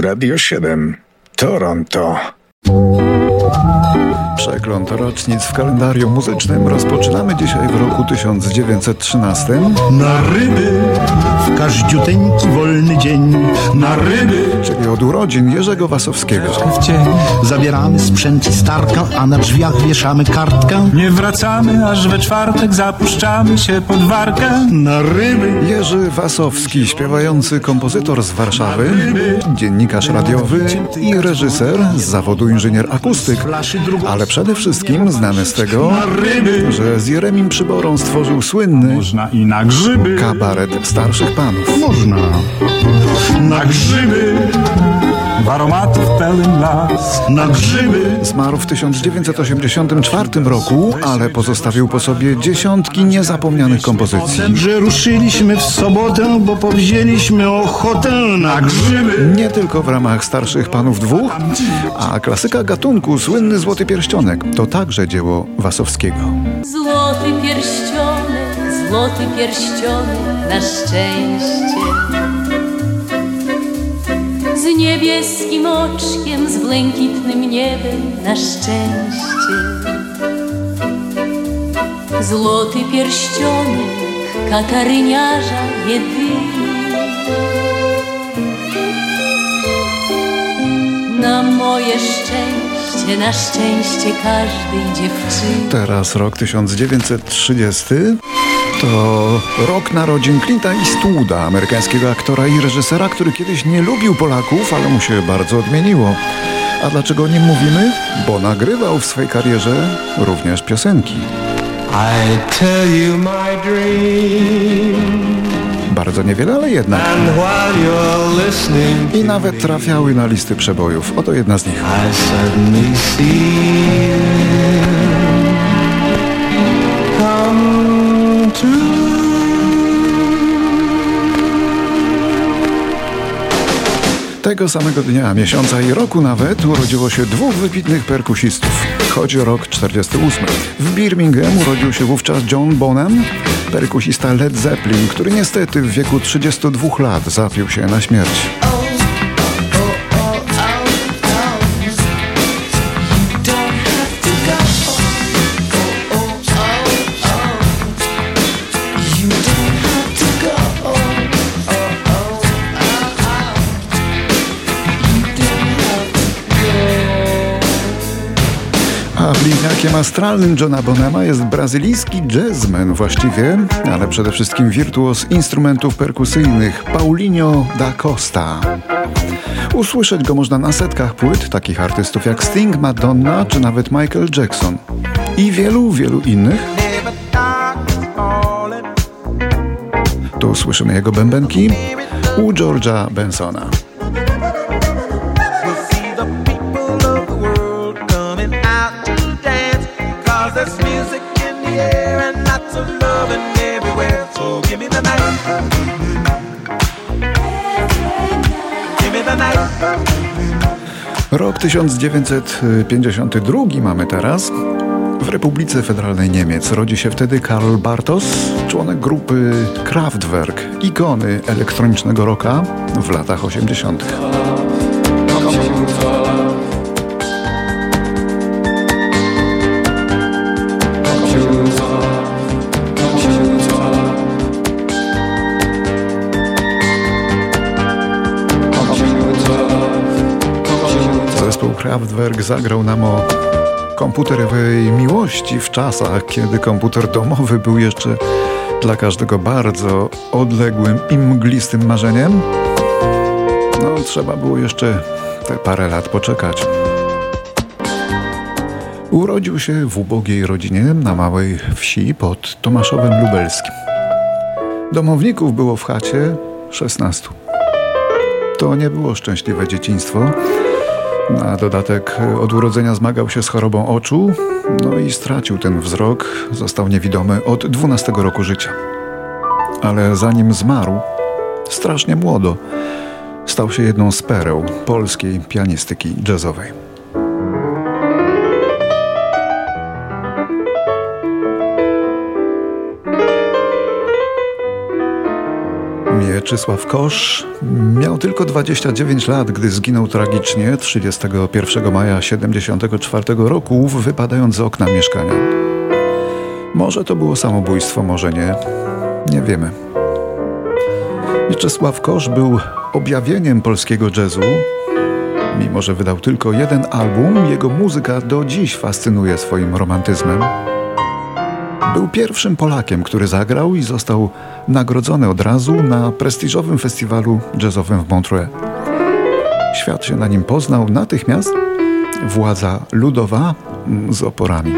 Radio 7. Toronto. Przegląd rocznic w kalendarium muzycznym rozpoczynamy dzisiaj w roku 1913. Na ryby w każdziuteńki wolny dzień. Na ryby czyli od urodzin Jerzego Wasowskiego. w cień. Zabieramy sprzęt i starkę, a na drzwiach wieszamy kartkę. Nie wracamy, aż we czwartek zapuszczamy się pod warkę. Na ryby Jerzy Wasowski, śpiewający kompozytor z Warszawy, dziennikarz radiowy i reżyser z zawodu inżynier akustyk, ale przede wszystkim znany z tego, że z Jeremim Przyborą stworzył słynny Można i na grzyby, kabaret starszych panów. można. na grzyby, w aromatów pełen las. Na grzyby Zmarł w 1984 roku, ale pozostawił po sobie dziesiątki niezapomnianych kompozycji. że ruszyliśmy w sobotę, bo powzięliśmy ochotę na grzyby. Nie tylko w ramach starszych panów dwóch, a klasyka gatunku, słynny Złoty Pierścionek, to także dzieło Wasowskiego. Złoty pierścionek, złoty pierścionek na szczęście. Z niebieskim oczkiem, z błękitnym niebem na szczęście. Złoty pierścionek kataryniarza jedyny. Na moje szczęście, na szczęście każdej dziewczyny. Teraz rok 1930 to rok narodzin Clint'a Eastwooda, amerykańskiego aktora i reżysera, który kiedyś nie lubił Polaków, ale mu się bardzo odmieniło. A dlaczego o nim mówimy? Bo nagrywał w swojej karierze również piosenki. Bardzo niewiele, ale jednak. I nawet trafiały na listy przebojów. Oto jedna z nich. Tego samego dnia, miesiąca i roku nawet urodziło się dwóch wybitnych perkusistów. Chodzi o rok 48. W Birmingham urodził się wówczas John Bonham, perkusista Led Zeppelin, który niestety w wieku 32 lat zapił się na śmierć. A bliźniakiem astralnym Johna Bonhama jest brazylijski jazzman właściwie, ale przede wszystkim wirtuos instrumentów perkusyjnych Paulinho da Costa. Usłyszeć go można na setkach płyt takich artystów jak Sting, Madonna czy nawet Michael Jackson. I wielu, wielu innych. Tu słyszymy jego bębenki u George'a Bensona. Rok 1952 mamy teraz. W Republice Federalnej Niemiec rodzi się wtedy Karl Bartos, członek grupy Kraftwerk, ikony elektronicznego rocka w latach 80. Kraftwerk zagrał nam o komputerowej miłości w czasach, kiedy komputer domowy był jeszcze dla każdego bardzo odległym i mglistym marzeniem. No, trzeba było jeszcze te parę lat poczekać. Urodził się w ubogiej rodzinie na małej wsi pod Tomaszowem Lubelskim. Domowników było w chacie 16. To nie było szczęśliwe dzieciństwo. Na dodatek od urodzenia zmagał się z chorobą oczu, no i stracił ten wzrok, został niewidomy od 12 roku życia. Ale zanim zmarł, strasznie młodo, stał się jedną z pereł polskiej pianistyki jazzowej. Mieczysław Kosz miał tylko 29 lat, gdy zginął tragicznie 31 maja 1974 roku, wypadając z okna mieszkania. Może to było samobójstwo, może nie. Nie wiemy. Mieczysław Kosz był objawieniem polskiego jazzu. Mimo, że wydał tylko jeden album, jego muzyka do dziś fascynuje swoim romantyzmem. Był pierwszym Polakiem, który zagrał i został nagrodzony od razu na prestiżowym festiwalu jazzowym w Montreux. Świat się na nim poznał natychmiast. Władza ludowa z oporami.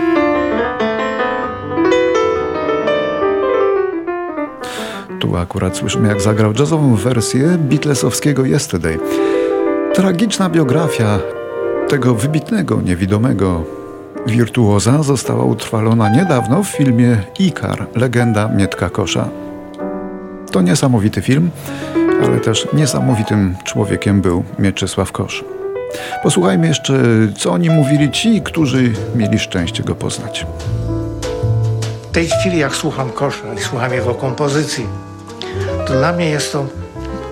Tu akurat słyszymy, jak zagrał jazzową wersję Beatlesowskiego Yesterday. Tragiczna biografia tego wybitnego, niewidomego wirtuoza została utrwalona niedawno w filmie Ikar, legenda Mietka Kosza. To niesamowity film, ale też niesamowitym człowiekiem był Mieczysław Kosz. Posłuchajmy jeszcze, co oni mówili ci, którzy mieli szczęście go poznać. W tej chwili, jak słucham Kosza i słucham jego kompozycji, to dla mnie jest to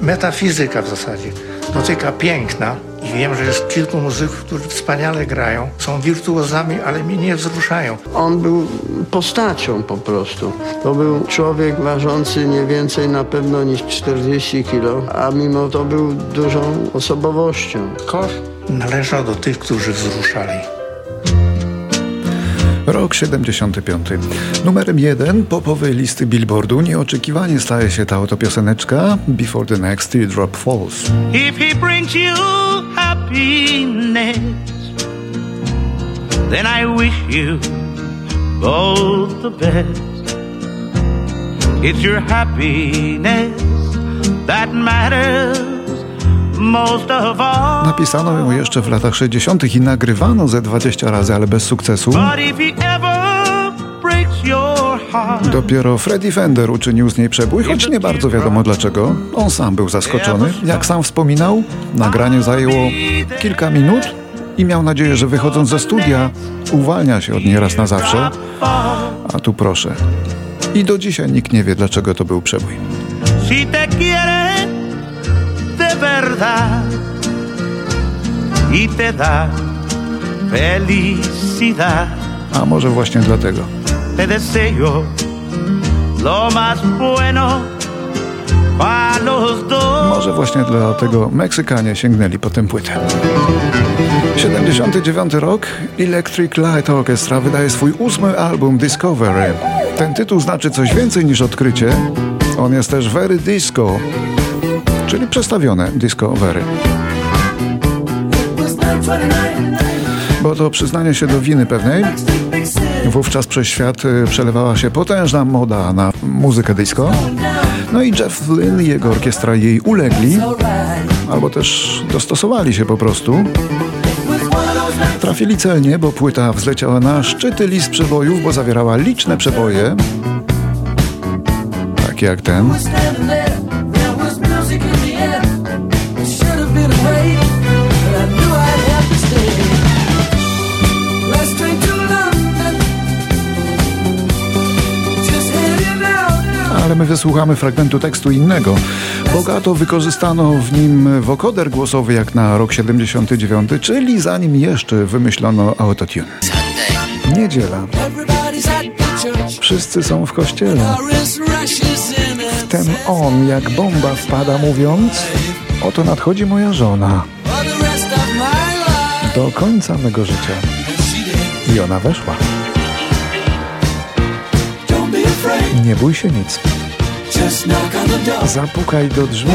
metafizyka w zasadzie. Dotyka piękna, i wiem, że jest kilku muzyków, którzy wspaniale grają, są wirtuozami, ale mnie nie wzruszają. On był postacią po prostu. To był człowiek ważący nie więcej na pewno niż 40 kilo, a mimo to był dużą osobowością. Kosz należał do tych, którzy wzruszali. Rok 75. Numerem jeden popowej listy Billboardu nieoczekiwanie staje się ta oto pioseneczka Before the Next Teardrop Falls. If he brings you happiness, then I wish you both the best. It's your happiness that matters. Napisano ją jeszcze w latach 60. i nagrywano ze 20 razy, ale bez sukcesu. Dopiero Freddie Fender uczynił z niej przebój, choć nie bardzo wiadomo dlaczego. On sam był zaskoczony. Jak sam wspominał, nagranie zajęło kilka minut i miał nadzieję, że wychodząc ze studia uwalnia się od niej raz na zawsze. A tu proszę. I do dzisiaj nikt nie wie, dlaczego to był przebój. si te quiere de verdad y te da felicidad. A może właśnie dlatego. Te deseo lo más bueno para los dos. Może właśnie dlatego Meksykanie sięgnęli po tę płytę. 79 rok Electric Light Orchestra wydaje swój ósmy album Discovery. Ten tytuł znaczy coś więcej niż odkrycie. On jest też very disco, czyli przestawione Discovery. Bo to przyznanie się do winy pewnej. Wówczas przez świat y, przelewała się potężna moda na muzykę disco. No i Jeff Lynne i jego orkiestra jej ulegli, albo też dostosowali się po prostu. Trafili celnie, bo płyta wzleciała na szczyty list przebojów, bo zawierała liczne przeboje, takie jak ten. Wysłuchamy fragmentu tekstu innego. Bogato wykorzystano w nim wokoder głosowy jak na rok 79, czyli zanim jeszcze wymyślono autotune. Niedziela. Wszyscy są w kościele. Ten on jak bomba wpada mówiąc Oto nadchodzi moja żona. Do końca mego życia. I ona weszła. Nie bój się nic Zapukaj do drzwi.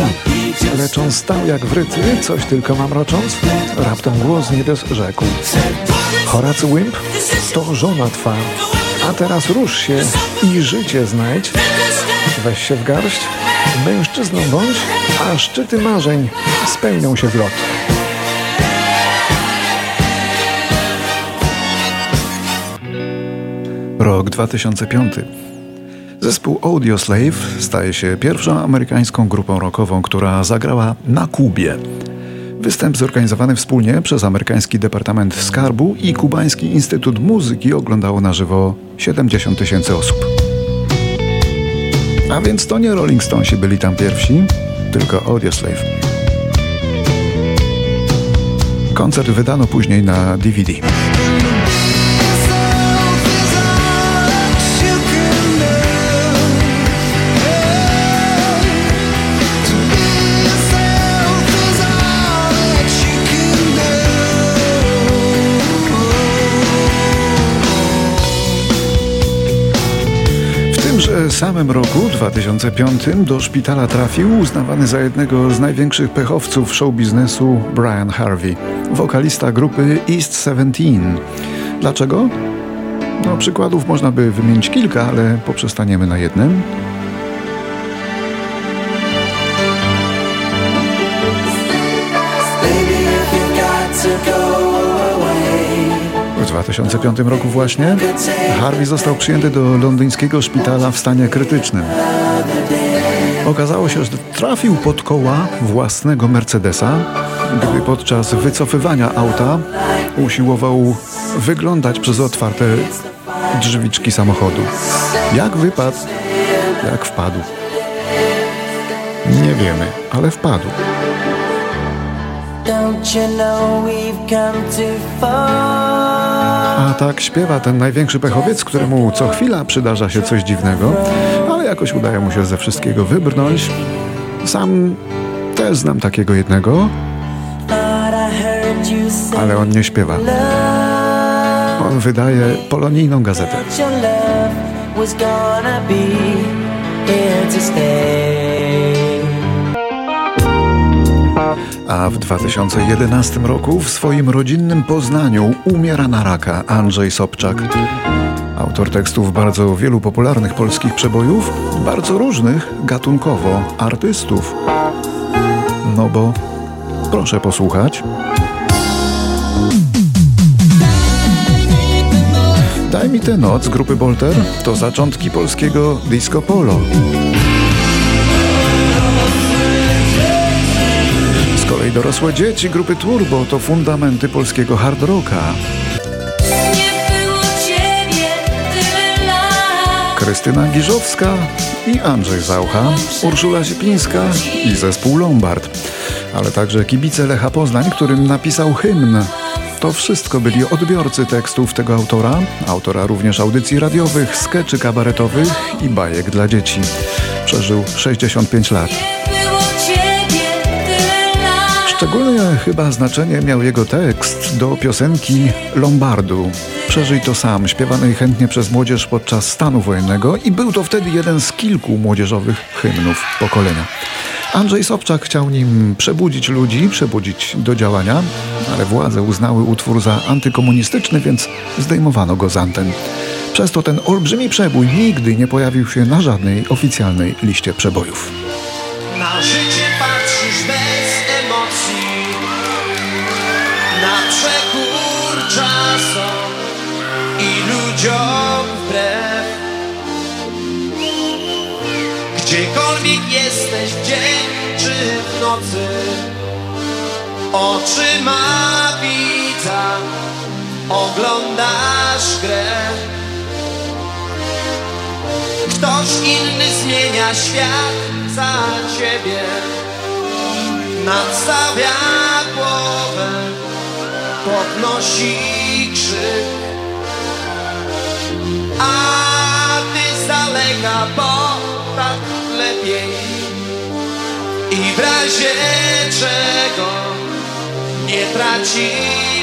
Lecz on stał jak wryty Coś tylko mamrocząc Raptem głos niebios rzekł. Horacy Wimp To żona twa. A teraz rusz się i życie znajdź. Weź się w garść. Mężczyzną bądź A szczyty marzeń spełnią się w lot. Rok 2005 Zespół Audioslave staje się pierwszą amerykańską grupą rockową, która zagrała na Kubie. Występ zorganizowany wspólnie przez amerykański Departament Skarbu i kubański Instytut Muzyki oglądało na żywo 70 tysięcy osób. A więc to nie Rolling Stonesi byli tam pierwsi, tylko Audioslave. Koncert wydano później na DVD. Tymże samym roku, 2005, do szpitala trafił uznawany za jednego z największych pechowców show biznesu Brian Harvey, wokalista grupy East Seventeen. Dlaczego? No, przykładów można by wymienić kilka, ale poprzestaniemy na jednym. W 2005 roku właśnie Harvey został przyjęty do londyńskiego szpitala w stanie krytycznym. Okazało się, że trafił pod koła własnego Mercedesa, gdy podczas wycofywania auta usiłował wyglądać przez otwarte drzwiczki samochodu. Jak wypadł? Jak wpadł? Nie wiemy, ale wpadł. A tak śpiewa ten największy pechowiec, któremu co chwila przydarza się coś dziwnego, ale jakoś udaje mu się ze wszystkiego wybrnąć. Sam też znam takiego jednego, ale on nie śpiewa. On wydaje polonijną gazetę. A w 2011 roku w swoim rodzinnym Poznaniu umiera na raka Andrzej Sobczak. Autor tekstów bardzo wielu popularnych polskich przebojów, bardzo różnych gatunkowo artystów. No bo proszę posłuchać. Daj mi tę noc grupy Bolter to zaczątki polskiego disco polo. Kolei dorosłe dzieci grupy Turbo to fundamenty polskiego hard rocka. Krystyna Giżowska i Andrzej Zaucha, Urszula Zipińska i zespół Lombard, ale także kibice Lecha Poznań, którym napisał hymn. To wszystko byli odbiorcy tekstów tego autora, autora również audycji radiowych, skeczy kabaretowych i bajek dla dzieci. Przeżył 65 lat. Szczególne chyba znaczenie miał jego tekst do piosenki Lombardu. Przeżyj to sam, śpiewanej chętnie przez młodzież podczas stanu wojennego i był to wtedy jeden z kilku młodzieżowych hymnów pokolenia. Andrzej Sobczak chciał nim przebudzić ludzi, przebudzić do działania, ale władze uznały utwór za antykomunistyczny, więc zdejmowano go z anten. Przez to ten olbrzymi przebój nigdy nie pojawił się na żadnej oficjalnej liście przebojów. Na życie emocji, na przekór czasom i ludziom wbrew. Gdziekolwiek jesteś w dzień czy w nocy, oczyma widza oglądasz grę. Ktoś inny zmienia świat za ciebie, nadstawia głowę, podnosi krzyk, a ty z daleka, bo tak lepiej. I w razie czego nie tracisz